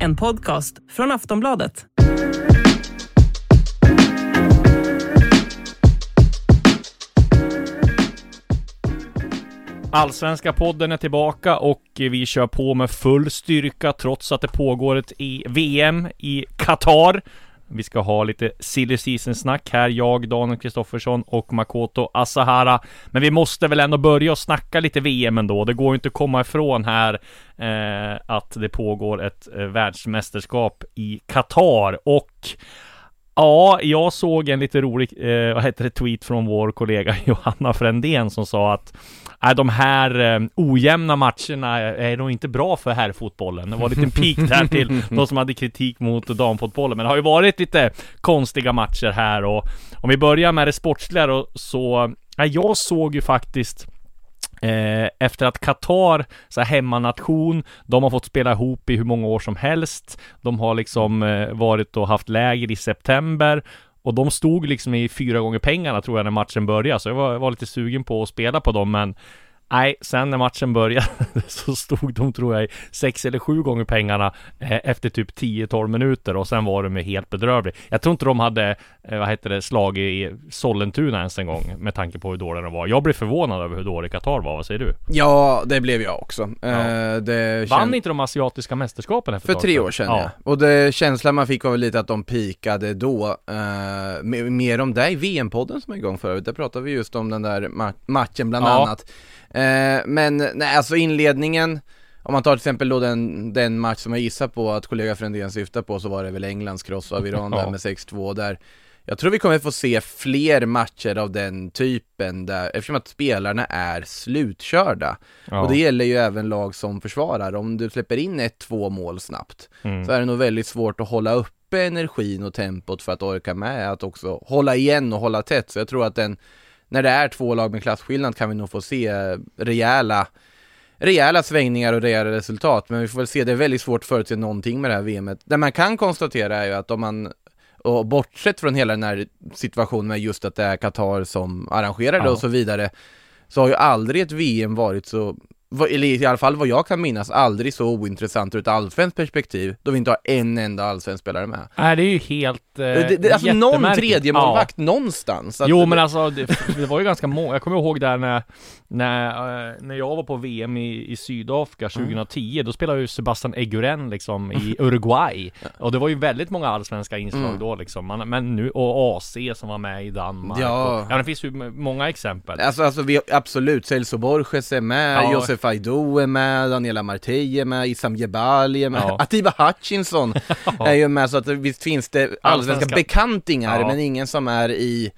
En podcast från Aftonbladet. Allsvenska podden är tillbaka och vi kör på med full styrka trots att det pågår ett e- VM i Qatar. Vi ska ha lite silly season snack här, jag, Daniel Kristoffersson och Makoto Asahara. Men vi måste väl ändå börja och snacka lite VM ändå. Det går ju inte att komma ifrån här eh, att det pågår ett eh, världsmästerskap i Qatar och Ja, jag såg en lite rolig, eh, vad heter det, tweet från vår kollega Johanna Frändén som sa att Nej, de här eh, ojämna matcherna är nog inte bra för herrfotbollen. Det var en liten peak där till de som hade kritik mot damfotbollen. Men det har ju varit lite konstiga matcher här och om vi börjar med det sportsliga då, så, ja, jag såg ju faktiskt Eh, efter att Qatar, så här hemmanation, de har fått spela ihop i hur många år som helst. De har liksom eh, varit och haft läger i september och de stod liksom i fyra gånger pengarna tror jag när matchen började, så jag var, var lite sugen på att spela på dem, men Nej, sen när matchen började så stod de tror jag sex eller sju gånger pengarna eh, efter typ 10-12 minuter och sen var de helt bedrövliga. Jag tror inte de hade, eh, vad heter det, slag i Sollentuna ens en gång med tanke på hur dåliga de var. Jag blev förvånad över hur dålig Qatar var, vad säger du? Ja, det blev jag också. Ja. Eh, det Vann känd- inte de asiatiska mästerskapen efter För tre år sedan ja. Och det känslan man fick var väl lite att de pikade då. Me- mer om det i VM-podden som är igång förut. Där pratade vi just om den där ma- matchen bland Ja. annat. Eh, men nej, alltså inledningen, om man tar till exempel då den, den match som jag gissar på att kollega Frändén syftar på så var det väl Englands kross av Iran där med 6-2 där. Jag tror vi kommer få se fler matcher av den typen där, eftersom att spelarna är slutkörda. Ja. Och det gäller ju även lag som försvarar. Om du släpper in ett, två mål snabbt Mm. så är det nog väldigt svårt att hålla uppe energin och tempot för att orka med att också hålla igen och hålla tätt. Så jag tror att den, när det är två lag med klasskillnad kan vi nog få se rejäla rejäla svängningar och rejäla resultat, men vi får väl se, det är väldigt svårt att förutse någonting med det här VMet. Det man kan konstatera är ju att om man, och bortsett från hela den här situationen med just att det är Qatar som arrangerar det Ja. och så vidare, så har ju aldrig ett VM varit så eller i alla fall vad jag kan minnas, aldrig så ointressant ur ett allsvenskt perspektiv, då vi inte har en enda allsvensk spelare med. Nej, det är ju helt... Eh, det, det, alltså någon tredje målvakt någonstans. Att- Jo men alltså det, det var ju ganska många, jag kommer ihåg där när När, eh, när jag var på VM i, i Sydafrika 2010 Då spelade ju Sebastian Eguren liksom i Uruguay Och det var ju väldigt många allsvenska inslag Mm. då liksom Man, Men nu, och AC som var med i Danmark Ja. och, ja det finns ju många exempel Alltså, alltså vi, absolut, Celso Borges är med, Ja. Josef Aido är med, Daniela Martey är med, Issam Jebali är med, Ja. Atiba Hutchinson är ju med, så att visst finns det allsvenska Allsvenska. bekantingar, Ja. men ingen som är i,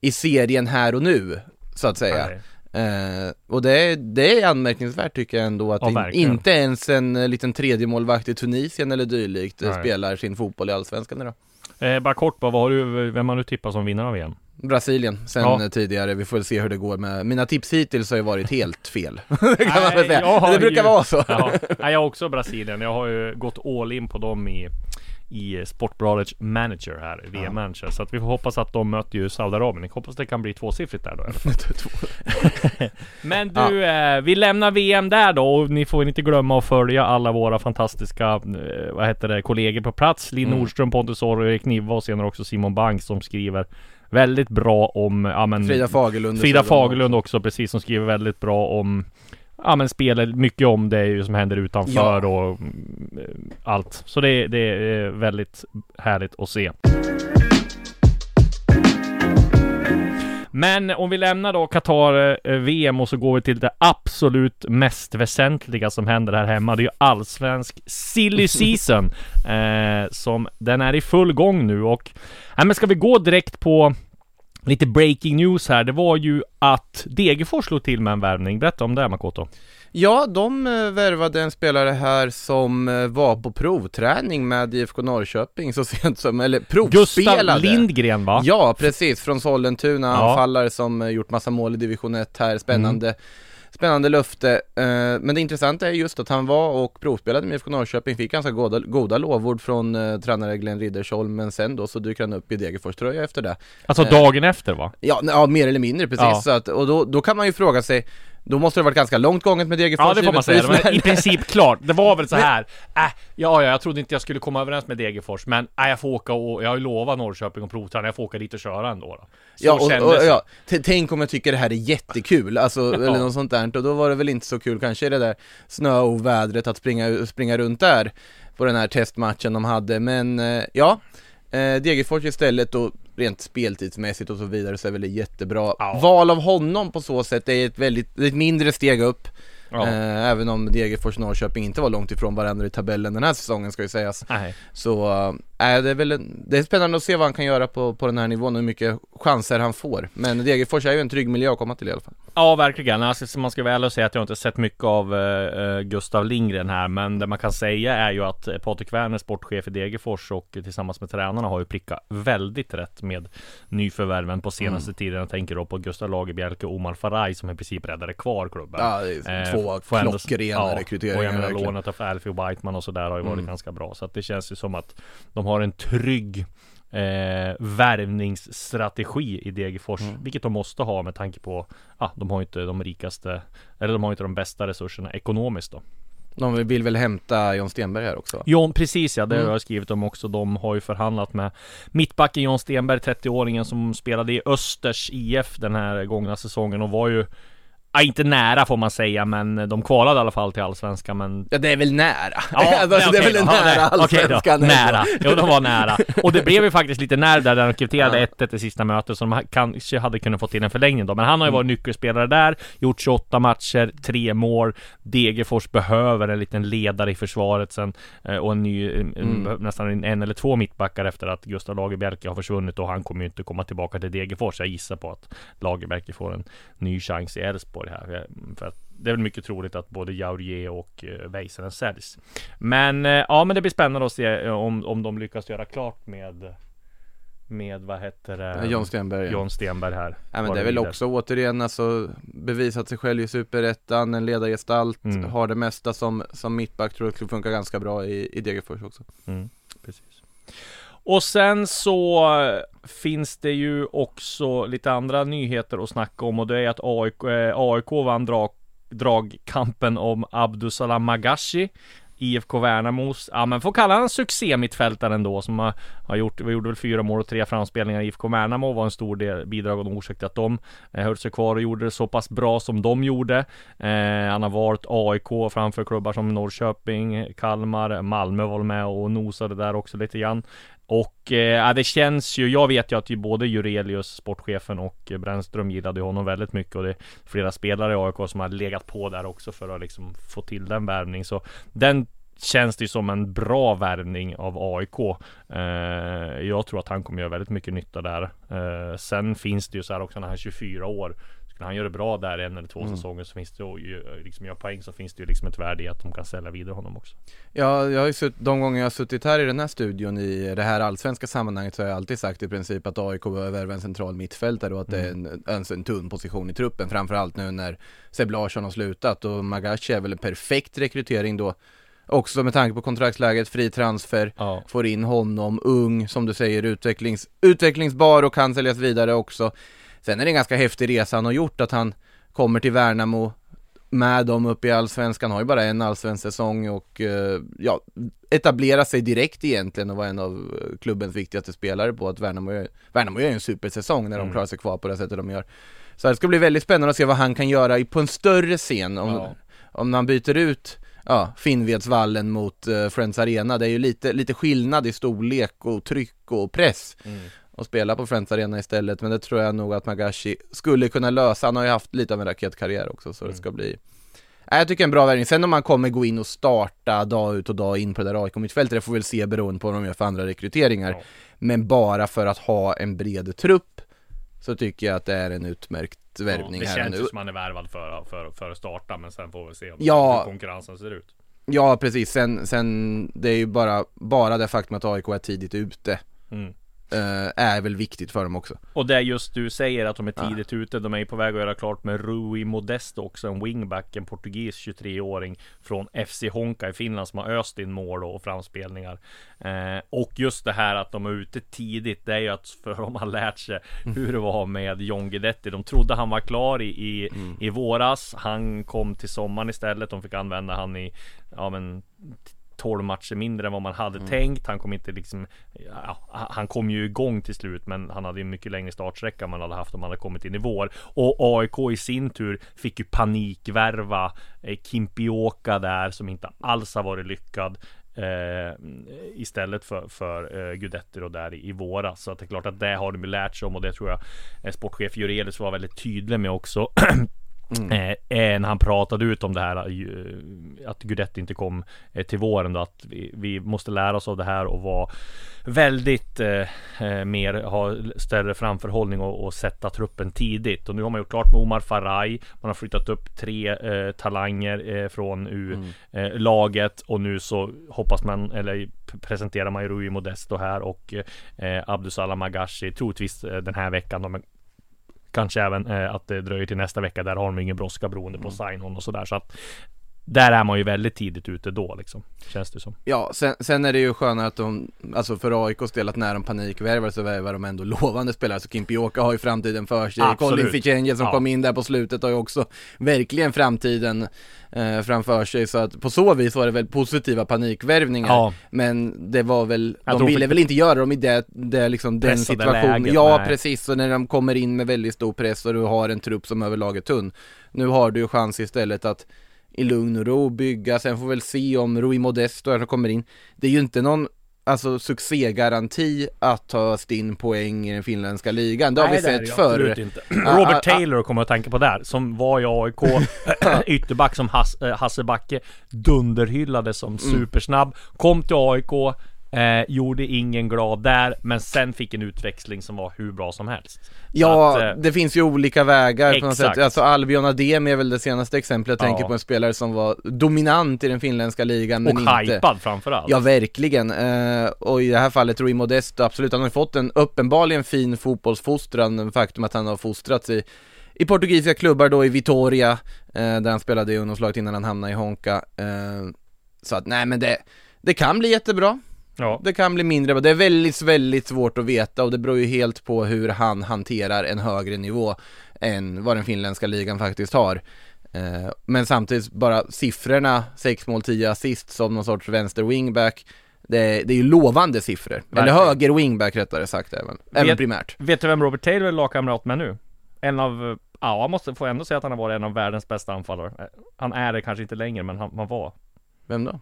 i serien här och nu, så att säga. Nej. Eh, och det är, det är anmärkningsvärt tycker jag ändå att Ja, in, inte ens en eh, liten tredje målvakt i Tunisien eller dylikt eh, Nej. spelar sin fotboll i Allsvenskan idag. eh, Bara kort bara, vad har du, vem har du tippat som vinnare av VM? Brasilien sen Ja. eh, tidigare, vi får väl se hur det går med, mina tips hittills har ju varit helt fel. det kan man väl säga. Det brukar ju- vara så. Ja, Nej, jag har också Brasilien. Jag har ju gått all in på dem i i Sportbladets manager här, VM manager. Så att vi får hoppas att de möter ju Saudiarabien. Jag hoppas det kan bli tvåsiffrigt där då i alla fall. Men du, eh, vi lämnar VM där då och ni får inte glömma att följa alla våra fantastiska, eh, vad heter det, kollegor på plats. Linn Mm. Nordström, Pontus Orre, Erik Niva och senare också Simon Bank som skriver väldigt bra om, ja men Frida Fagerlund. Frida Fagerlund också precis som skriver väldigt bra om Ja men spelar mycket om det som händer utanför Ja. och mm, allt. Så det, det är väldigt härligt att se. Men om vi lämnar då Qatar eh, VM och så går vi till det absolut mest väsentliga som händer här hemma. Det är ju allsvensk silly season. eh, som den är i full gång nu och... Nej men ska vi gå direkt på Lite breaking news här, det var ju att Degerfors slog till med en värvning. Berätta om det Makoto. Ja, de eh, värvade en spelare här som eh, var på provträning med IFK Norrköping så sent som, eller provspelade. Gustav Lindgren va? Ja, precis, från Sollentuna, Ja. anfallare som eh, gjort massa mål i division 1 här, spännande Spännande löfte, eh, men det intressanta är just att han var och provspelade med IFK Norrköping, fick ganska goda, goda lovord från eh, tränare Glenn Riddersholm, men sen då så dyker han upp i Degerfors tröja efter det. Alltså Eh, dagen efter va? Ja, ja mer eller mindre precis, Ja. så att, och då, då kan man ju fråga sig, då måste det varit ganska långt gånget med Degerfors Ja det får man säga, var i men- princip klart. Det var väl så här. Äh, ja, ja, jag trodde inte jag skulle komma överens med Degerfors, men äh, jag får åka och, jag har ju lovat Norrköping och provträna, jag får åka dit och köra ändå då. Så Ja, och, och, det. ja, tänk om jag tycker det här är jättekul, alltså, eller något sånt där, och då var det väl inte så kul kanske i det där snöovädret att springa, springa runt där på den här testmatchen de hade, men eh, ja, eh, Degerfors istället då rent speltidsmässigt och så vidare så är väl det jättebra Ja. val av honom på så sätt, är ett väldigt, ett mindre steg upp Ja. eh, Även om Degerfors och Norrköping inte var långt ifrån varandra i tabellen den här säsongen ska ju sägas Nej. Så, äh, det är väl en, det är spännande att se vad han kan göra på, på den här nivån och hur mycket chanser han får Men Degerfors är ju en trygg miljö att komma till i alla fall Ja, verkligen. Alltså, så man ska väl säga att jag inte sett mycket av eh, Gustav Lindgren här, men det man kan säga är ju att eh, Patrik Werner, sportchef i Degerfors och tillsammans med tränarna har ju prickat väldigt rätt med nyförvärven på senaste Mm. tiden. Jag tänker då på Gustav Lagerbielke och Omar Faraj som i princip räddade kvar klubben. Ja, det är Eh, två ändå- klockrena rekryteringar, Och jag menar lånet av Alfie Whiteman och sådär har ju varit Mm. ganska bra. Så att det känns ju som att de har en trygg eh, värvningsstrategi i Degerfors, Mm. vilket de måste ha med tanke på, ja, de har inte de rikaste, eller de har inte de bästa resurserna ekonomiskt då. De vill väl hämta John Stenberg här också? John, precis ja, det Mm. har jag skrivit om också. De har ju förhandlat med mittbacken John Stenberg, 30-åringen som spelade i Östers IF den här gångna säsongen och var ju Ja, inte nära får man säga, men de kvalade i alla fall till Allsvenskan, men Ja det är väl nära? Ja, alltså, det är väl då. Ja, nära nej, då. allsvenskan ändå. Nära, jo de var nära Och det blev ju faktiskt lite när där, där de kvitterade Ja. 1-1 i sista mötet Så de kanske hade kunnat få till en förlängning då Men han har ju Mm. varit nyckelspelare där Gjort 28 matcher, tre mål Degerfors behöver en liten ledare i försvaret sen eh, Och en ny, en, Mm. nästan en, en eller två mittbackar efter att Gustav Lagerbielke har försvunnit Och han kommer ju inte komma tillbaka till Degerfors Jag gissar på att Lagerbielke får en ny chans i Elfsborg här För att det är väl mycket troligt att både Jaurier och Väisänen säljs. Men eh, ja, men det blir spännande att se eh, om, om de lyckas göra klart med med vad heter det? John Stenberg. John Stenberg här. Ja men det är väl också återigen alltså bevisat sig själv i Superettan, en ledargestalt, Mm. har det mesta som, som mittback, tror jag skulle funka ganska bra i, i Degerfors också. Mm, precis. Och sen så finns det ju också lite andra nyheter att snacka om och det är att AIK, eh, AIK vann drag, dragkampen om Abdusalam Magashi IFK Värnamos, ja men får kalla han succémittfältare ändå som har, har gjort, vi gjorde väl fyra mål och tre framspelningar i IFK Värnamo var en stor del bidragande orsak till att de eh, höll sig kvar och gjorde det så pass bra som de gjorde. Eh, han har valt AIK framför klubbar som Norrköping, Kalmar, Malmö var med och nosade där också lite grann. Och eh, det känns ju, jag vet ju att ju både Jurelius, sportchefen och Brännström gillade honom väldigt mycket och det är flera spelare i AIK som har legat på där också för att liksom få till den värvning. Så den känns det ju som en bra värvning av AIK. Eh, jag tror att han kommer göra väldigt mycket nytta där. Eh, sen finns det ju så här också när han är 24 år. Skulle han göra det bra där en eller två Mm. säsonger så finns det ju liksom göra poäng så finns det ju liksom ett värde i att de kan sälja vidare honom också. Ja, jag har ju sutt, de gånger jag har suttit här i den här studion i det här allsvenska sammanhanget så har jag alltid sagt i princip att AIK behöver värva en central mittfältare och att det är en, en, en tunn position i truppen. Framförallt nu när Seb Larsson har slutat och Magashi är väl en perfekt rekrytering då. Också med tanke på kontraktsläget, fri transfer, Ja. får in honom, ung, som du säger, utvecklings, utvecklingsbar och kan säljas vidare också. Sen är det en ganska häftig resa han har gjort att han kommer till Värnamo med dem uppe i Allsvenskan, har ju bara en allsvensk säsong och eh, ja, etablerar sig direkt egentligen och var en av eh, klubbens viktigaste spelare på att Värnamo gör, Värnamo gör ju en supersäsong när de Mm. klarar sig kvar på det sättet de gör. Så det ska bli väldigt spännande att se vad han kan göra på en större scen om, Ja. om man byter ut ja, Finnvedsvallen mot eh, Friends Arena. Det är ju lite, lite skillnad i storlek och tryck och press Mm. Och spela på Friends Arena istället. Men det tror jag nog att Magashi skulle kunna lösa. Han har ju haft lite av en raketkarriär också så Mm. det ska bli Nej, jag tycker en bra värvning. Sen om man kommer gå in och starta dag ut och dag in på det där AIK-mittfältet, det får vi väl se beroende på vad de gör för andra rekryteringar. Ja. Men bara för att ha en bred trupp så tycker jag att det är en utmärkt värvning det här känns nu. ju som han är värvad för, för, för att starta men sen får vi se om Ja. hur konkurrensen ser ut. Ja precis, sen, sen det är ju bara, bara det faktum att AIK är tidigt ute Mm. Eh, är väl viktigt för dem också. Och det är just du säger att de är tidigt ute. De är på väg att göra klart med Rui Modesto också, en wingback, en portugis 23-åring från FC Honka i Finland som har öst in mål och framspelningar. Eh, och just det här att de är ute tidigt, det är ju att för de har lärt sig hur det var med John Guidetti. De trodde han var klar i, i, i våras. Han kom till sommaren istället. De fick använda han i, ja men 12 matcher mindre än vad man hade tänkt. Han kom inte liksom ja, Han kom ju igång till slut men han hade ju mycket längre startsträcka än man hade haft om han hade kommit in i vår. Och AIK i sin tur fick ju panikvärva eh, Kimpioka där som inte alls har varit lyckad. Eh, istället för, för eh, Gudetti då där i, i våras. Så att det är klart att det har de ju lärt sig om och det tror jag eh, sportchef Jurelius var väldigt tydlig med också. Eh, eh, när han pratade ut om det här eh, Att Gudetti inte kom eh, till våren då Att vi, vi måste lära oss av det här och vara Väldigt eh, mer Ha större framförhållning och, och sätta truppen tidigt. Och nu har man gjort klart med Omar Faraj Man har flyttat upp tre eh, talanger från U-laget Och nu så hoppas man Eller presenterar man ju Rui Modesto här och eh, Abdusalam Magashi Troligtvis den här veckan de Kanske även eh, att det dröjer till nästa vecka. Där har de ingen brådska beroende på sign-on och sådär. Så att där är man ju väldigt tidigt ute då liksom. Känns det som. Ja, sen, sen är det ju skönare att de, alltså för AIKs del att när de panikvärvar så värvar de ändå lovande spelare. Så Kimpioka har ju framtiden för sig. Absolut. Colin Fichenje som Ja. kom in där på slutet har ju också verkligen framtiden eh, framför sig. Så att på så vis var det väl positiva panikvärvningar. Ja. Men det var väl, de ville för- väl inte göra dem i det, det liksom den situationen. ja, nej. precis. Så när de kommer in med väldigt stor press och du har en trupp som överlag är tunn. Nu har du ju chans istället att i lugn och ro bygga, sen får vi väl se om Rui Modesto här som kommer in. Det är ju inte någon Alltså succégaranti att ta stinn poäng i den finländska ligan. Det har vi det är sett det förr. absolut inte. Ah, Robert ah, Taylor kommer jag att tänka på där. Som var i AIK. ytterback som Has, eh, Hasse Backe. Dunderhyllade som Mm. supersnabb. Kom till AIK. Eh, gjorde ingen glad där. Men sen fick en utväxling som var hur bra som helst. Ja, att, eh, det finns ju olika vägar på något Exakt. sätt. Alltså Albion Ademi är väl det senaste exemplet. Jag Ja. tänker på en spelare som var dominant i den finländska ligan men och inte hypad framförallt. Ja, verkligen. Eh, och i det här fallet Rui Modesto, absolut. Han har fått en uppenbarligen fin fotbollsfostran. Faktum att han har fostrats i, i portugisiska klubbar då i Vitoria, eh, där han spelade i ungdomslaget innan han hamnade i Honka. Eh, så att, nej men det, det kan bli jättebra. Ja. Det kan bli mindre. Det är väldigt, väldigt svårt att veta och det beror ju helt på hur han hanterar en högre nivå än vad den finländska ligan faktiskt har. Eh, Men samtidigt bara siffrorna, 6 mål, 10 assist som någon sorts vänster wingback det är, det är ju lovande siffror, eller Verkligen. höger wingback rättare sagt även, även Vet- primärt Vet du vem Robert Taylor är lagkamrat med nu? En av, ja jag måste få ändå säga att han har varit en av världens bästa anfallare. Eh, Han är det kanske inte längre men han, han var. Vem då?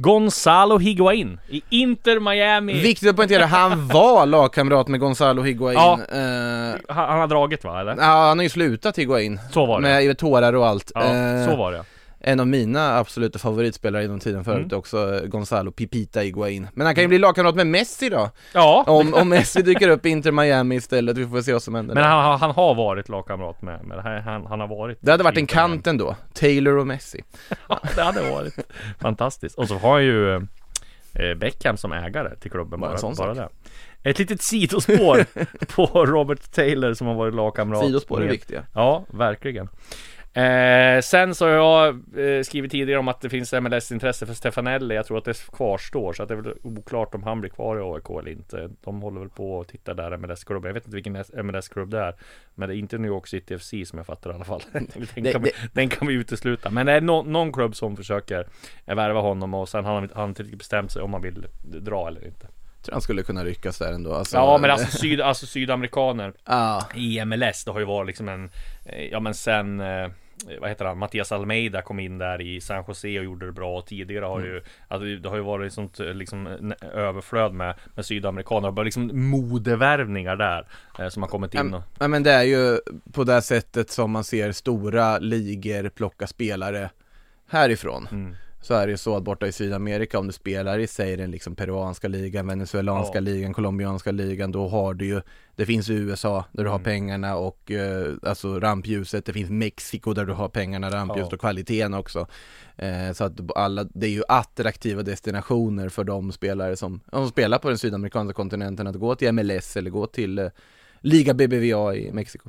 Gonzalo Higuain i Inter Miami. Viktigt att poängtera, han var lagkamrat med Gonzalo Higuain Ja. Eh, han, han har dragit va eller? Ja, han har ju slutat Higuain Så var det. Med tårar och allt Ja, Eh, så var det. En av mina absoluta favoritspelare genom tiden förut Mm. också, Gonzalo Pipita Higuain. Men han kan ju bli lagkamrat med Messi då, Ja, om, om Messi dyker upp i Inter Miami istället, vi får se vad som händer men han, han har varit lagkamrat med, med här, han, han har varit Det hade varit en kant ändå, Taylor och Messi. Ja, det hade varit fantastiskt. Och så har ju eh, Beckham som ägare till klubben Bara bara, bara det. Ett litet sidospår på Robert Taylor som har varit lagkamrat Sidospår är viktiga. Ja, verkligen. Eh, sen så har jag eh, skrivit tidigare om att det finns MLS-intresse för Stefanelli. Jag tror att det kvarstår, så att det är väl oklart om han blir kvar i AIK eller inte. De håller väl på och tittar där MLS-klubben. Jag vet inte vilken MLS-klubb det är. Men det är inte New York City FC som jag fattar i alla fall. den, Det- kan vi, den kan vi utesluta. Men det är nå- någon klubb som försöker värva honom och sen har han, han inte riktigt bestämt sig om han vill dra eller inte. Tror han skulle kunna ryckas där ändå. Alltså, Ja, men alltså, syd, alltså sydamerikaner Ja, i MLS, det har ju varit liksom en eh, Ja men sen eh, vad heter han? Mattias Almeida kom in där i San Jose och gjorde det bra. Tidigare har Mm. ju alltså, Det har ju varit sånt eh, liksom överflöd med, med sydamerikaner. Bara liksom modevärvningar där eh, Som har kommit in och Ja men det är ju på det sättet som man ser stora ligor plocka spelare härifrån. Mm. Så är det ju så att borta i Sydamerika om du spelar i säg den liksom peruanska ligan, venezuelanska Ja. ligan, colombianska ligan, då har du ju Det finns USA där du har Mm. pengarna och eh, alltså rampljuset, det finns Mexiko där du har pengarna, rampljuset Ja. och kvaliteten också. Eh, så att alla, det är ju attraktiva destinationer för de spelare som, som spelar på den sydamerikanska kontinenten att gå till MLS eller gå till eh, Liga BBVA i Mexiko.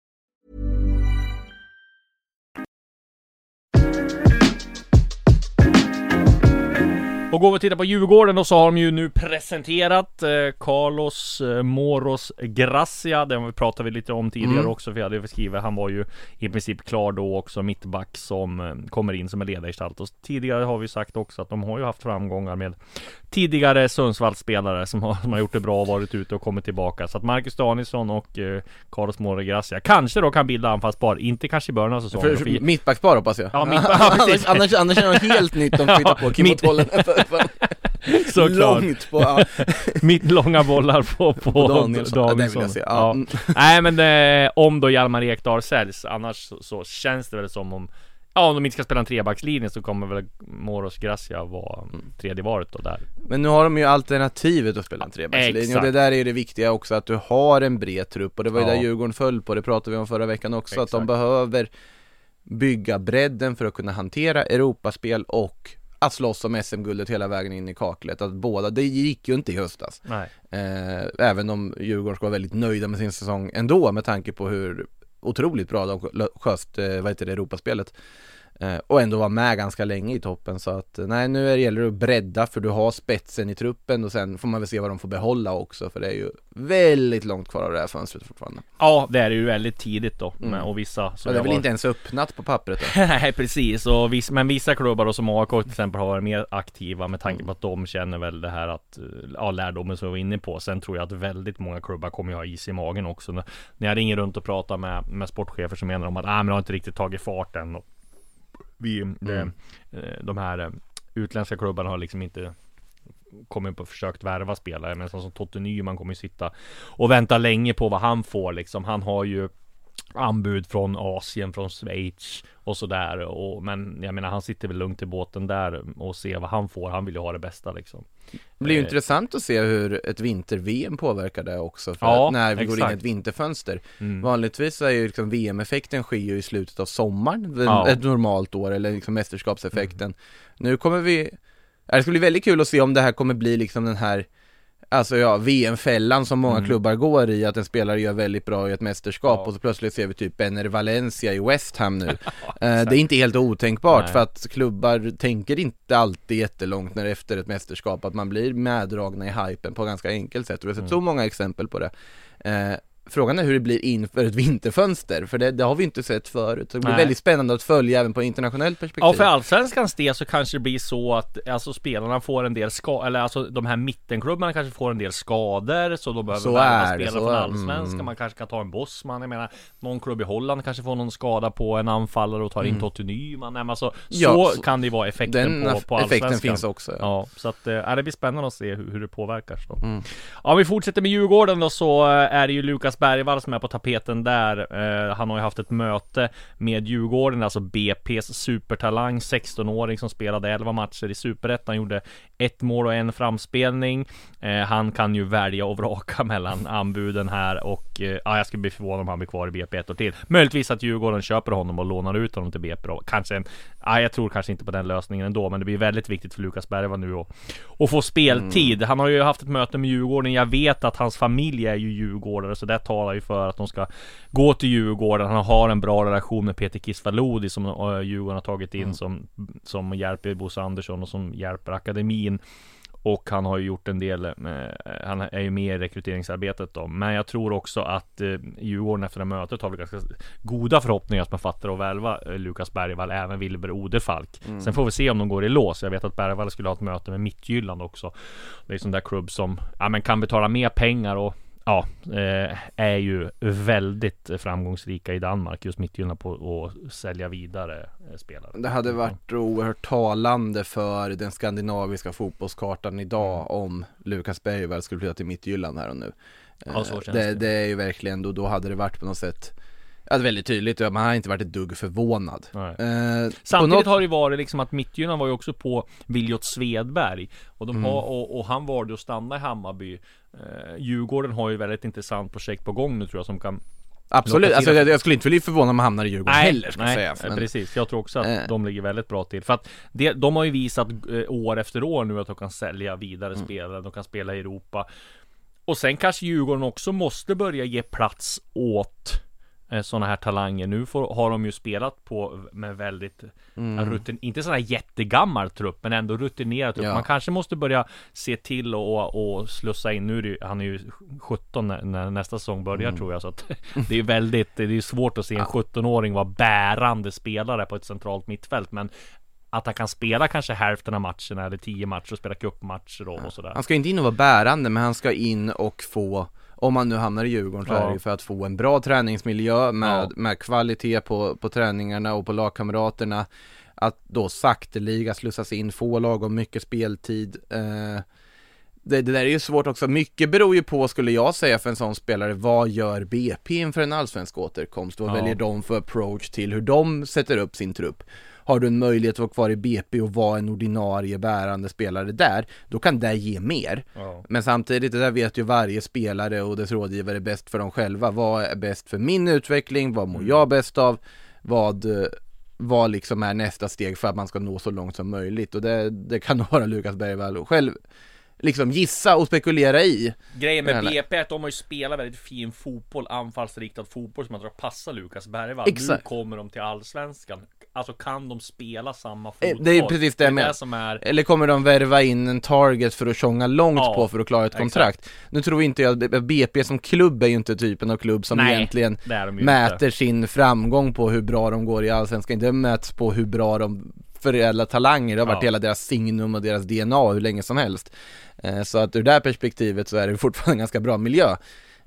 Och går vi och tittar på Djurgården då så har de ju nu presenterat eh, Carlos eh, Moros Gracia. Den pratade vi lite om tidigare Mm. också, för jag hade skrivit. Han var ju i princip klar då också, mittback som eh, kommer in som en ledargestalt. Och tidigare har vi sagt också att de har ju haft framgångar med tidigare Sundsvallsspelare som har, som har gjort det bra och varit ute och kommit tillbaka. Så att Marcus Danielsson och eh, Carlos Moro Gracia kanske då kan bilda anfallspar. Inte kanske i början av säsongen. För, för- mittbackspar hoppas jag. Ja, mittback- ja, precis. annars, annars, är det något helt nytt de flyttar på Kim mitt- bollen. Såklart. Långt på, ja. Mitt långa bollar på, på, På Danielsson. Ja, det vill jag se. Ja. Ja. Nej men eh, om då Hjalmar Ekdal säljs, annars så, så känns det väl som om Ja om de inte ska spela en trebackslinje så kommer väl Moros Gracia vara Mm. tredje varet då där Men nu har de ju alternativet att spela en trebackslinje och Exakt. det där är ju det viktiga också att du har en bred trupp och det var ju Ja. där Djurgården föll på, det pratade vi om förra veckan också, att de Exakt. behöver bygga bredden för att kunna hantera Europaspel och att slåss om SM-guldet hela vägen in i kaklet, att båda, det gick ju inte i höstas. Eh, även om Djurgården ska vara väldigt nöjda med sin säsong ändå med tanke på hur otroligt bra de sköt, eh, vad heter det, Europaspelet. Eh, och ändå var med ganska länge i toppen så att nej nu är det gäller det att bredda för du har spetsen i truppen och sen får man väl se vad de får behålla också för det är ju väldigt långt kvar av det här fönstret fortfarande. Ja det är ju väldigt tidigt då Mm. och vissa Så det är väl har- inte ens öppnat på pappret då. Nej precis, och viss, men vissa klubbar då som AIK till exempel har varit mer aktiva med tanke på att de känner väl det här att, eh, ja lärdomen som vi var inne på. Sen tror jag att väldigt många klubbar kommer ju ha is i magen också. När när jag ringer runt och pratar med, med sportchefer så menar de att, ah, men det har inte riktigt tagit fart än. Vi, det, eh, de här eh, utländska klubbarna har liksom inte kommit på försökt värva spelare men som, som Totte Nyman kommer ju sitta och vänta länge på vad han får liksom. Han har ju anbud från Asien, från Schweiz och sådär. Och, men jag menar han sitter väl lugnt i båten där och ser vad han får. Han vill ju ha det bästa liksom. Det blir ju Eh. intressant att se hur ett vinter-VM påverkar det också för Ja, att när vi går in i exakt. ett vinterfönster Mm. Vanligtvis är ju liksom VM-effekten sker ju i slutet av sommaren, Ja. ett normalt år eller liksom mästerskapseffekten Nu kommer vi, det ska bli väldigt kul att se om det här kommer bli liksom den här Alltså ja, VM-fällan som många Mm. klubbar går i, att en spelare gör väldigt bra i ett mästerskap Ja. och så plötsligt ser vi typ Benner Valencia i West Ham nu Eh, Det är inte helt otänkbart Nej. för att klubbar tänker inte alltid jättelångt när efter ett mästerskap att man blir meddragna i hypen på ganska enkelt sätt och vi har sett så många exempel på det eh, Frågan är hur det blir inför ett vinterfönster, för det, det har vi inte sett förut. Så det blir Nej. väldigt spännande att följa även på internationellt perspektiv. Ja för allsvenskans del så kanske det blir så att alltså spelarna får en del skador, eller alltså de här mittenklubbarna kanske får en del skador så de behöver Så värva spelare från allsvenskan. mm. Man kanske kan ta en bossman, jag menar någon klubb i Holland kanske får någon skada på en anfallare och tar in Totte Nyman. Nej, men alltså, Mm. Ja, så, så- kan det ju vara effekten på, på effekten allsvenskan. finns också. Ja. Ja, så att ja, det blir spännande att se hur, hur det påverkar då. Mm. Ja, om vi fortsätter med Djurgården då så eh, är det ju Lukas Bergvall som är på tapeten där. Eh, han har ju haft ett möte med Djurgården, alltså BP's supertalang, 16-åring som spelade 11 matcher i Superettan, gjorde ett mål och en framspelning. Eh, han kan ju välja och vraka mellan anbuden här och eh, ja, jag skulle bli förvånad om han blir kvar i BP ett år till. Möjligtvis att Djurgården köper honom och lånar ut honom till BP då. Kanske en, ja, jag tror kanske inte på den lösningen ändå, men det blir väldigt viktigt för Lukas Bergvall nu att och få speltid. Han har ju haft ett möte med Djurgården. Jag vet att hans familj är ju djurgårdare, så det talar ju för att de ska gå till Djurgården. Han har en bra relation med Peter Kisvalodi som uh, Djurgården har tagit in som, som hjälper Bosse Andersson och som hjälper akademin. och han har ju gjort en del, eh, han är ju med i rekryteringsarbetet då. Men jag tror också att eh, Djurgården efter det mötet har väl ganska goda förhoppningar att man fattar att värva eh, Lukas Bergvall, även Wilber Odefalk. Mm. Sen får vi se om de går i lås. Jag vet att Bergvall skulle ha ett möte med Mittjylland också. Det är sån där klubb som, ja men kan betala mer pengar och Ja, eh, är ju väldigt framgångsrika i Danmark just Mittjylland på att sälja vidare eh, spelare. Det hade varit oerhört talande för den skandinaviska fotbollskartan idag Mm. om Lukas Bergvall skulle flytta till Mittjylland här och nu. Ja, Eh, det, det. det är ju verkligen, då, då hade det varit på något sätt Ja, det är väldigt tydligt, man har inte varit ett dugg förvånad. Nej. Eh, Samtidigt något- har det varit liksom att Mittjylland var ju också på Viljot Svedberg och, de Mm. har, och, och han valde att stanna i Hammarby eh, Djurgården har ju väldigt intressant projekt på gång nu tror jag som kan Absolut, alltså jag, jag skulle inte bli förvånad om han hamnar i Djurgården heller ska nej, sägas. eh, Men, precis. Jag tror också att Eh. de ligger väldigt bra till. För att det, de har ju visat eh, år efter år nu att de kan sälja vidare Mm. spelare, de kan spela i Europa. Och sen kanske Djurgården också måste börja ge plats åt sådana här talanger. Nu får, har de ju spelat på med väldigt Mm. rutin, inte sån här jättegammal trupp, men ändå rutinerad trupp. Ja. Man kanske måste börja se till och, och slussa in. Nu är det, han är ju 17 när, när nästa säsong börjar Mm. tror jag. Så att det är väldigt, det är svårt att se en 17-åring vara bärande spelare på ett centralt mittfält. Men att han kan spela kanske hälften av matcherna eller 10 matcher och spela cupmatcher och, och sådär. Han ska inte in och vara bärande, men han ska in och få om man nu hamnar i Djurgården så Ja. är det ju för att få en bra träningsmiljö med, Ja. med kvalitet på, på träningarna och på lagkamraterna Att då sakteliga slussas in, få lagom mycket speltid eh, det, det där är ju svårt också, mycket beror ju på skulle jag säga för en sån spelare Vad gör BP inför en allsvensk återkomst? Vad Ja. väljer de för approach till hur de sätter upp sin trupp? Har du en möjlighet att vara kvar i BP och vara en ordinarie bärande spelare där, då kan det ge mer. Ja. Men samtidigt, det där vet ju varje spelare och dess rådgivare bäst för dem själva. Vad är bäst för min utveckling? Vad mår jag bäst av? Vad, eh, vad liksom är nästa steg för att man ska nå så långt som möjligt? Och det, det kan vara Lukas Bergvall själv liksom gissa och spekulera i. Grejen med BP är att de har ju spelat väldigt fin fotboll, anfallsriktad fotboll som jag tror passar Lukas Bergvall. Exakt. Nu kommer de till Allsvenskan. Alltså kan de spela samma Eh, fotboll? det är precis det jag menar. är... Eller kommer de värva in en target för att tjonga långt Ja, på för att klara ett exakt. kontrakt? Nu tror inte jag, BP som klubb är ju inte typen av klubb som Nej, egentligen mäter inte. sin framgång på hur bra de går i Allsvenskan. Det mäts på hur bra de förädlar talanger. Det har varit Ja. hela deras signum och deras DNA hur länge som helst. Eh, Så att ur det här perspektivet så är det fortfarande en ganska bra miljö.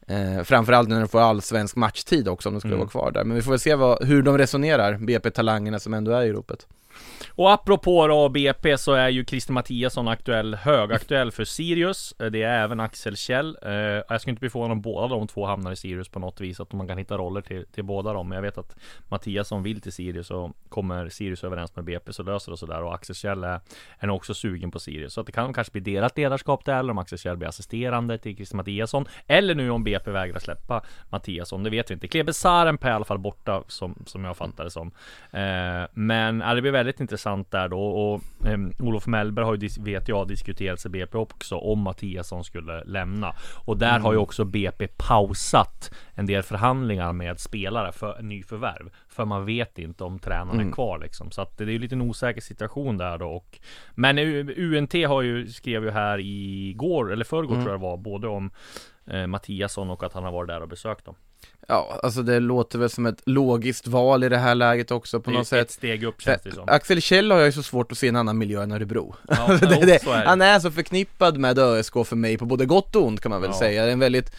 Eh, framförallt när de får allsvensk matchtid också om de skulle Mm. vara kvar där. Men vi får väl se vad, hur de resonerar, BP-talangerna som ändå är i ropet. Och apropå då BP så är ju Christer Mattiasson aktuell, högaktuell för Sirius. Eh, det är även Axel Kjell. Eh, jag skulle inte bli förvånad om båda de två hamnar i Sirius på något vis. Att man kan hitta roller till, till båda dem. Men jag vet att Mattiasson vill till Sirius och kommer Sirius överens med BP så löser det sådär. Och Axel Kjell är, är nog också sugen på Sirius. Så att det kan kanske bli delat ledarskap där. Eller om Axel Kjell blir assisterande till Christer Mattiasson. Eller nu om BP vägrar släppa Mattiasson. Det vet vi inte. Klebe Sarenpää är i alla fall borta som, som jag fattar det som. Eh, men ja, det blir väldigt intressant där då och ehm, Olof Mellberg har ju, vet jag, diskuterat i BP också om Mattiasson skulle lämna. Och där har ju också BP pausat en del förhandlingar med spelare för nyförvärv. För man vet inte om tränaren är kvar liksom. Så att det är ju lite en osäker situation där då. Och, men UNT har ju, skrev ju här igår, eller förrgår tror jag det var, både om eh, Mattiasson och att han har varit där och besökt dem. Ja, alltså det låter väl som ett logiskt val i det här läget också på Det är något ett sätt. steg upp känns det som. Axel Kjell har jag ju så svart att se en annan miljö än Örebro. Ja, Alltså, det, det, så är det. han är så förknippad med ÖSK för mig på både gott och ont kan man väl Ja. säga. Det är en väldigt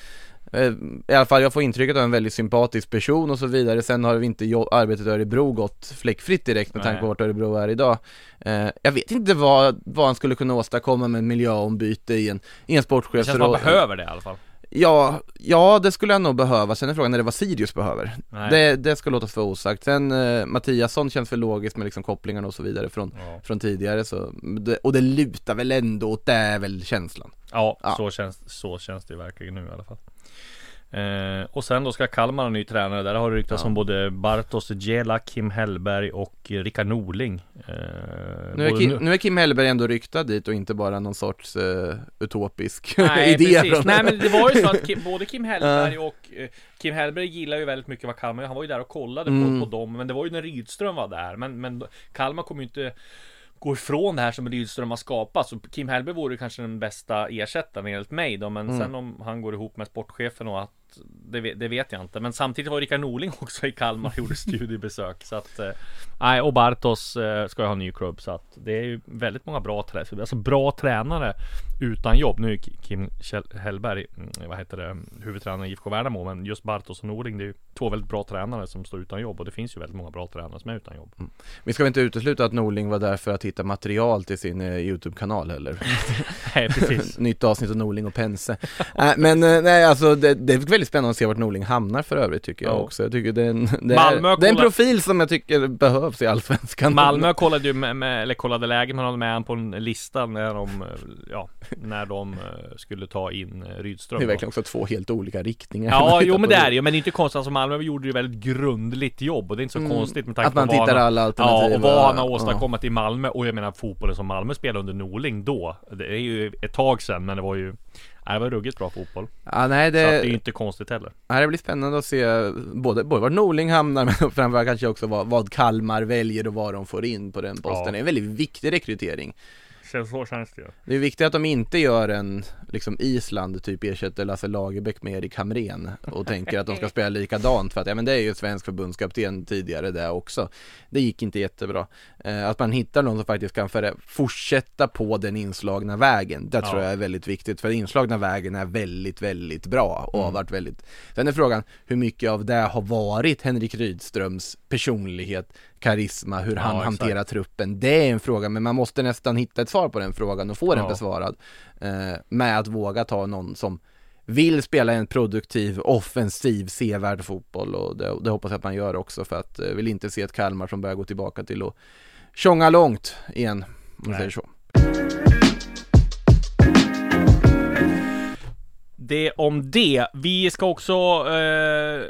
eh, i alla fall jag får intrycket av en väldigt sympatisk person och så vidare. Sen har vi inte arbetet i Örebro gått fläckfritt direkt med tanke på vart Örebro är idag. Eh, jag vet inte vad, vad han skulle kunna åstadkomma med en miljöombyte i en, i en Det sportchefsroll. känns som man behöver det i alla fall. Ja, ja det skulle jag nog behöva. Sen är frågan när det var Sirius behöver. Nej. Det, det ska låtas för osagt. Sen eh, Mattiasson känns för logiskt med liksom kopplingarna och så vidare från, Ja. från tidigare så, det, och det lutar väl ändå åt det är väl känslan. Ja, Ja. Så, känns, så känns det ju verkligen nu i alla fall. Eh, och sen då ska Kalmar ha ny tränare. Där har det ryktats Ja. om både Bartos Djela, Kim Hellberg och Rickard Norling. Eh, Nu är, Kim, nu är Kim Hellberg ändå ryktad dit och inte bara någon sorts eh, utopisk Nej, idé precis. Nej men det var ju så att Kim, både Kim Hellberg och eh, Kim Hellberg gillar ju väldigt mycket vad Kalmar gör. Han var ju där och kollade Mm. på, på dem Men det var ju när Rydström var där Men, men Kalmar kommer ju inte gå ifrån det här som Rydström har skapat. Så Kim Hellberg vore kanske den bästa ersättaren enligt mig då. Men Mm. sen om han går ihop med sportchefen och att det, det vet jag inte. Men samtidigt var Rickard Norling också i Kalmar och gjorde studiebesök. Så att eh, nej, och Bartos eh, ska ju ha en ny klubb. Så att det är ju väldigt många bra tränare. Alltså bra tränare utan jobb. Nu är Ki- Kim Hellberg, mm, vad heter det, huvudtränare i IFK Värnamo. Men just Bartos och Norling, det är ju två väldigt bra tränare som står utan jobb. Och det finns ju väldigt många bra tränare som är utan jobb. Vi ska väl inte utesluta att Norling var där för att hitta material till sin eh, YouTube-kanal heller. Nej, precis. Nytt avsnitt av Norling och Pense. äh, men nej, alltså det, det är väldigt spännande att se vart Norling hamnar för övrigt tycker jag Ja. också. Jag tycker det är, en, det, är, det är en profil som jag tycker behövs i Allsvenskan. Malmö kollade ju med, med, eller kollade läget, man hade med han på en lista när de, ja, när de eh, skulle ta in eh, Rydström. Det är verkligen också två helt olika riktningar. Ja, jo men på det är ju, men det är inte konstigt. Alltså Malmö gjorde ju väldigt grundligt jobb och det är inte så Mm, konstigt med tanke Att man på tittar han, alla Ja, alternativ. och vad han har åstadkommit i Malmö och jag menar fotbollen som Malmö spelade under Norling då. Det är ju ett tag sedan, men det var ju det var ruggigt bra fotboll. Ja, nej, Så att det är det, ju inte konstigt heller. nej, det blir spännande att se både, både var Norling hamnar men framförallt kanske också vad, vad Kalmar väljer och vad de får in på den posten. Ja. Det är en väldigt viktig rekrytering. Känns så känns det ju. Det är viktigt att de inte gör en, liksom Island, typ ersätter Lasse Lagerbäck med Erik Hamrén och tänker att de ska spela likadant för att, ja men det är ju svensk förbundskapten tidigare det också. Det gick inte jättebra. Eh, att man hittar någon som faktiskt kan fortsätta på den inslagna vägen, det tror Ja. jag är väldigt viktigt för den inslagna vägen är väldigt, väldigt bra och har varit väldigt Sen är frågan hur mycket av det har varit Henrik Rydströms personlighet, karisma, hur han Ja, exakt. hanterar truppen. Det är en fråga, men man måste nästan hitta ett svar på den frågan och få den Ja. besvarad. Eh, med att våga ta någon som vill spela en produktiv, offensiv, sevärd fotboll och det, det hoppas jag att man gör också för att eh, vill inte se ett Kalmar som börjar gå tillbaka till att tjonga långt igen, om man säger så. Det om det. Vi ska också eh,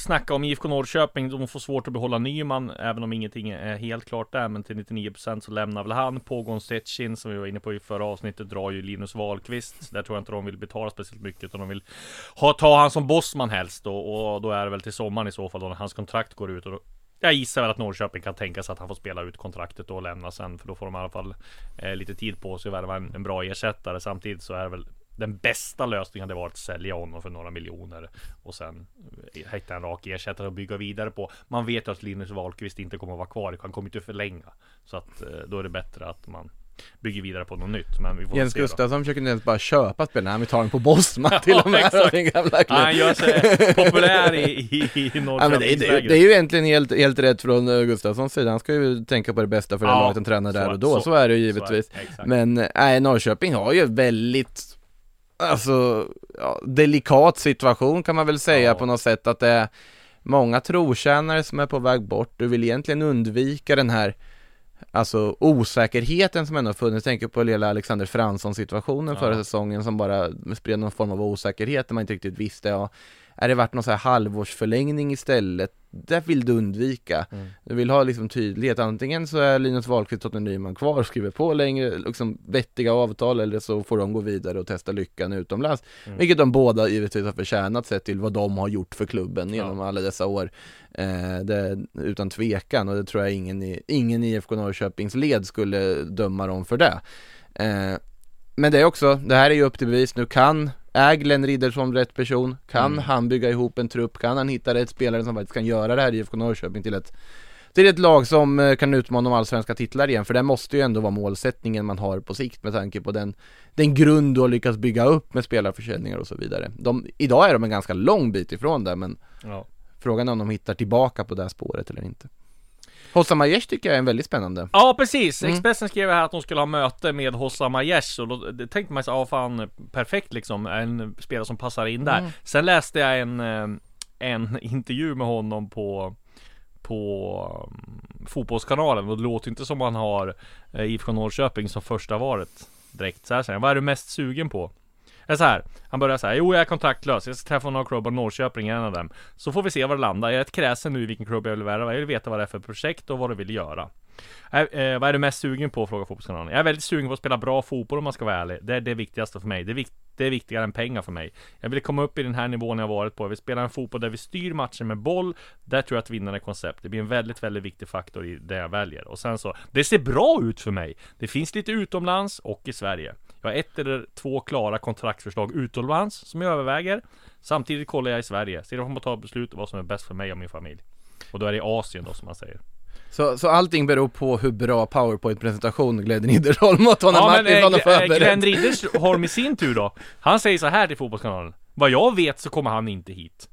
snacka om IFK Norrköping. De får svårt att behålla Nyman, även om ingenting är helt klart där. Men till 99% så lämnar väl han. Pågon Stetchin, som vi var inne på i förra avsnittet, drar ju Linus Wahlqvist. Där tror jag inte de vill betala speciellt mycket, utan de vill ha, ta han som bossman helst. Och, och då är det väl till sommaren i så fall, då när hans kontrakt går ut. Och då, jag gissar väl att Norrköping kan tänka sig att han får spela ut kontraktet och lämna sen. För då får de i alla fall eh, lite tid på sig att värva en, en bra ersättare. Samtidigt så är det väl den bästa lösningen hade varit att sälja honom för några miljoner och sen eh, hitta en rak ersättare och bygga vidare på. Man vet att Linus Wahlqvist inte kommer att vara kvar. Han kommer inte att förlänga. Så att eh, då är det bättre att man bygger vidare på något nytt. Men vi får Jens. Gustafsson försöker inte ens bara köpa spelarna, han vill ta dem på Bosman till Ja, och med. Den gamla Ja, han gör sig populär i, i, i Ja, men det, är- det, det är ju egentligen helt, helt rätt från uh, Gustafssons sida, han ska ju tänka på det bästa för det Ja, laget han tränar där och då, så, så- är det ju det, givetvis. exakt. Men eh, nej, Norrköping har ju väldigt, alltså, ja, delikat situation kan man väl säga Ja. på något sätt att det är många trotjänare som är på väg bort, du vill egentligen undvika den här Alltså osäkerheten som ändå funnits, tänker på lilla Alexander Fransson situationen Ja. förra säsongen som bara spred någon form av osäkerhet där man inte riktigt visste, ja, är det varit någon så här halvårsförlängning istället? Det vill du undvika. Mm. Du vill ha liksom tydlighet, antingen så är Linus Wahlqvist och Nyman kvar och skriver på längre, liksom vettiga avtal eller så får de gå vidare och testa lyckan utomlands. Mm. Vilket de båda givetvis har förtjänat sett till vad de har gjort för klubben genom alla dessa år. Eh, det, utan tvekan och det tror jag ingen i, ingen i IFK Norrköpings led skulle döma dem för det. Eh, men det är också, det här är ju upp till bevis nu, kan är Glenn Riddersson rätt person? Kan Mm. han bygga ihop en trupp? Kan han hitta rätt spelare som faktiskt kan göra det här i IFK Norrköping till ett till ett lag som eh, kan utmana om allsvenska titlar igen, för det måste ju ändå vara målsättningen man har på sikt med tanke på den, den grund du har lyckats bygga upp med spelarförsäljningar och så vidare. De, idag är de en ganska lång bit ifrån det, men Ja. frågan är om de hittar tillbaka på det här spåret eller inte. Hossam Aiesh tycker jag är en väldigt spännande. Ja precis, Mm. Expressen skrev här att de skulle ha möte med Hossam Aiesh och då det tänkte man sig, ja fan perfekt liksom, en spelare som passar in där. Mm. Sen läste jag en, eh, en intervju med honom på på um, Fotbollskanalen och det låter inte som han har eh, IFK Norrköping som första varet direkt. Så här säger han, vad är du mest sugen på? Det är så här. Han börjar säga, jo jag är kontraktlös, jag ska träffa några klubbar, Norrköping är en av dem. Så får vi se var det landar. Jag är rätt kräsen nu i vilken klubb jag vill värva. Jag vill veta vad det är för projekt och vad du vill göra. Äh, eh, vad är du mest sugen på? Frågar Fotbollskanalen. Jag är väldigt sugen på att spela bra fotboll om man ska vara ärlig. Det är det viktigaste för mig. Det är, vik det är viktigare än pengar för mig. Jag vill komma upp i den här nivån jag varit på. Jag vill spela en fotboll där vi styr matchen med boll. Där tror jag att vinnaren är koncept. Det blir en väldigt, väldigt viktig faktor i det jag väljer. Och sen så, det ser bra ut för mig. Det finns lite utomlands och i Sverige. Jag har ett eller två klara kontraktförslag utomlands som jag överväger. Samtidigt kollar jag i Sverige. Sedan får man ta beslut vad som är bäst för mig och min familj. Och då är det i Asien då som man säger. Så, så allting beror på hur bra powerpoint-presentation Glenn Ridderholm och Tony Ja Martinsson har äh, Glenn förberett. Riddersholm i sin tur då Han säger så här till Fotbollskanalen Vad jag vet så kommer han inte hit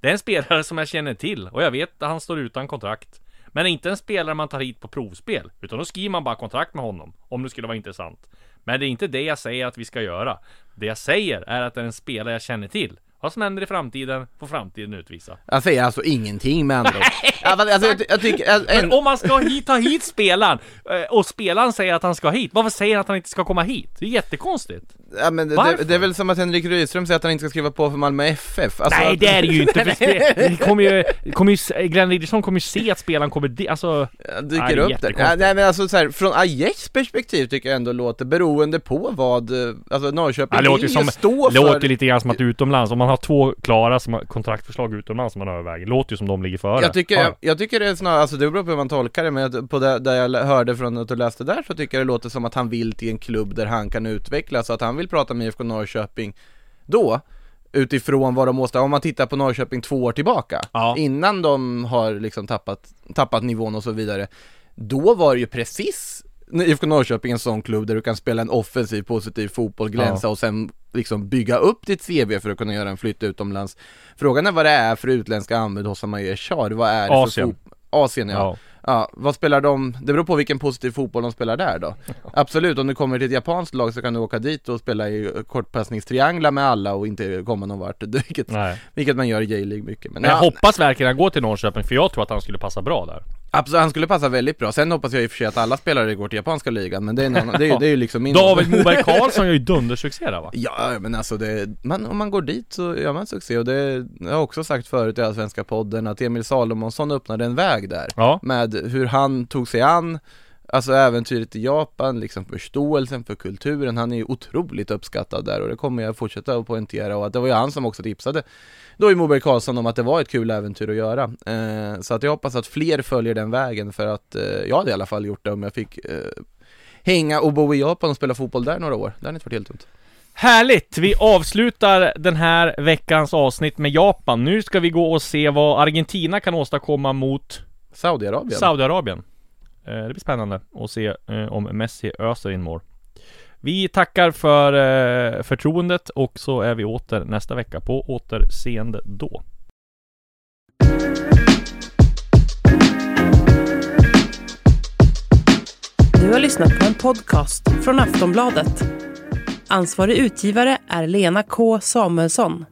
Det är en spelare som jag känner till och jag vet att han står utan kontrakt Men inte en spelare man tar hit på provspel Utan då skriver man bara kontrakt med honom Om det skulle vara intressant Men det är inte det jag säger att vi ska göra Det jag säger är att det är en spelare jag känner till Vad som händer i framtiden får framtiden utvisa Jag säger alltså ingenting med andra ord. Alltså, jag, jag tycker, en, Men om man ska hit, ta hit spelaren eh, Och spelaren säger att han ska hit Varför säger han att han inte ska komma hit? Det är jättekonstigt ja, men det, det, är väl som att Henrik Rydström säger att han inte ska skriva på för Malmö FF. Alltså, Nej att- det är det ju inte! för spe- det kommer ju, kommer ju, Glenn Riddersson kommer ju se att spelaren kommer di- alltså Ja, Nej, dyker är upp där. Ja, nej men alltså så här, från Ajax perspektiv tycker jag ändå låter beroende på vad, eh, alltså Norrköping Det låter ju som, stå låter för ju lite grann som att utomlands, om man har två klara som kontraktförslag utomlands som man överväger, låter ju som de ligger före. jag tycker, Ja. jag, jag tycker det är snarare, alltså det beror på hur man tolkar det, men på det, där jag hörde från att du läste där så tycker jag det låter som att han vill till en klubb där han kan utvecklas, så att han vill prata med IFK Norrköping då, utifrån vad de måste, om man tittar på Norrköping två år tillbaka, Ja. innan de har liksom tappat, tappat nivån och så vidare, då var det ju precis IFK Norrköping en sån klubb där du kan spela en offensiv, positiv fotboll, glänsa och sen liksom bygga upp ditt CV för att kunna göra en flytt utomlands. Frågan är vad det är för utländska anbud hos Amaye Char, vad är det Asien. för? Asien ja. Ja. Ja. vad spelar de? Det beror på vilken positiv fotboll de spelar där då. Absolut, om du kommer till ett japanskt lag så kan du åka dit och spela i kortpassningstrianglar med alla och inte komma någon vart, vilket, vilket man gör i J-League mycket. Men Men jag ja, hoppas verkligen att han går till Norrköping, för jag tror att han skulle passa bra där. Absolut, han skulle passa väldigt bra. Sen hoppas jag i och för sig att alla spelare går till japanska ligan, men det är, annan, det är, ju- det är ju liksom min... David Moberg Karlsson gör ju dundersuccé där va? Ja, men alltså det, man, om man går dit så gör man succé och det jag har också sagt förut i Allsvenska podden att Emil Salomonsson öppnade en väg där Ja. med hur han tog sig an Alltså äventyret i Japan, liksom förståelsen för kulturen, han är ju otroligt uppskattad där och det kommer jag fortsätta att poängtera och att det var ju han som också tipsade då i Moberg Karlsson om att det var ett kul äventyr att göra. Eh, så att jag hoppas att fler följer den vägen för att eh, jag hade i alla fall gjort det om jag fick eh, hänga och bo i Japan och spela fotboll där några år. Det hade inte varit helt dumt. Härligt! Vi avslutar den här veckans avsnitt med Japan. Nu ska vi gå och se vad Argentina kan åstadkomma mot Saudiarabien. Saudiarabien. Eh, det blir spännande att se eh, om Messi öser in mål. Vi tackar för eh, förtroendet och så är vi åter nästa vecka. På återseende då. Du har lyssnat på en podcast från Aftonbladet. Ansvarig utgivare är Lena K Samuelsson.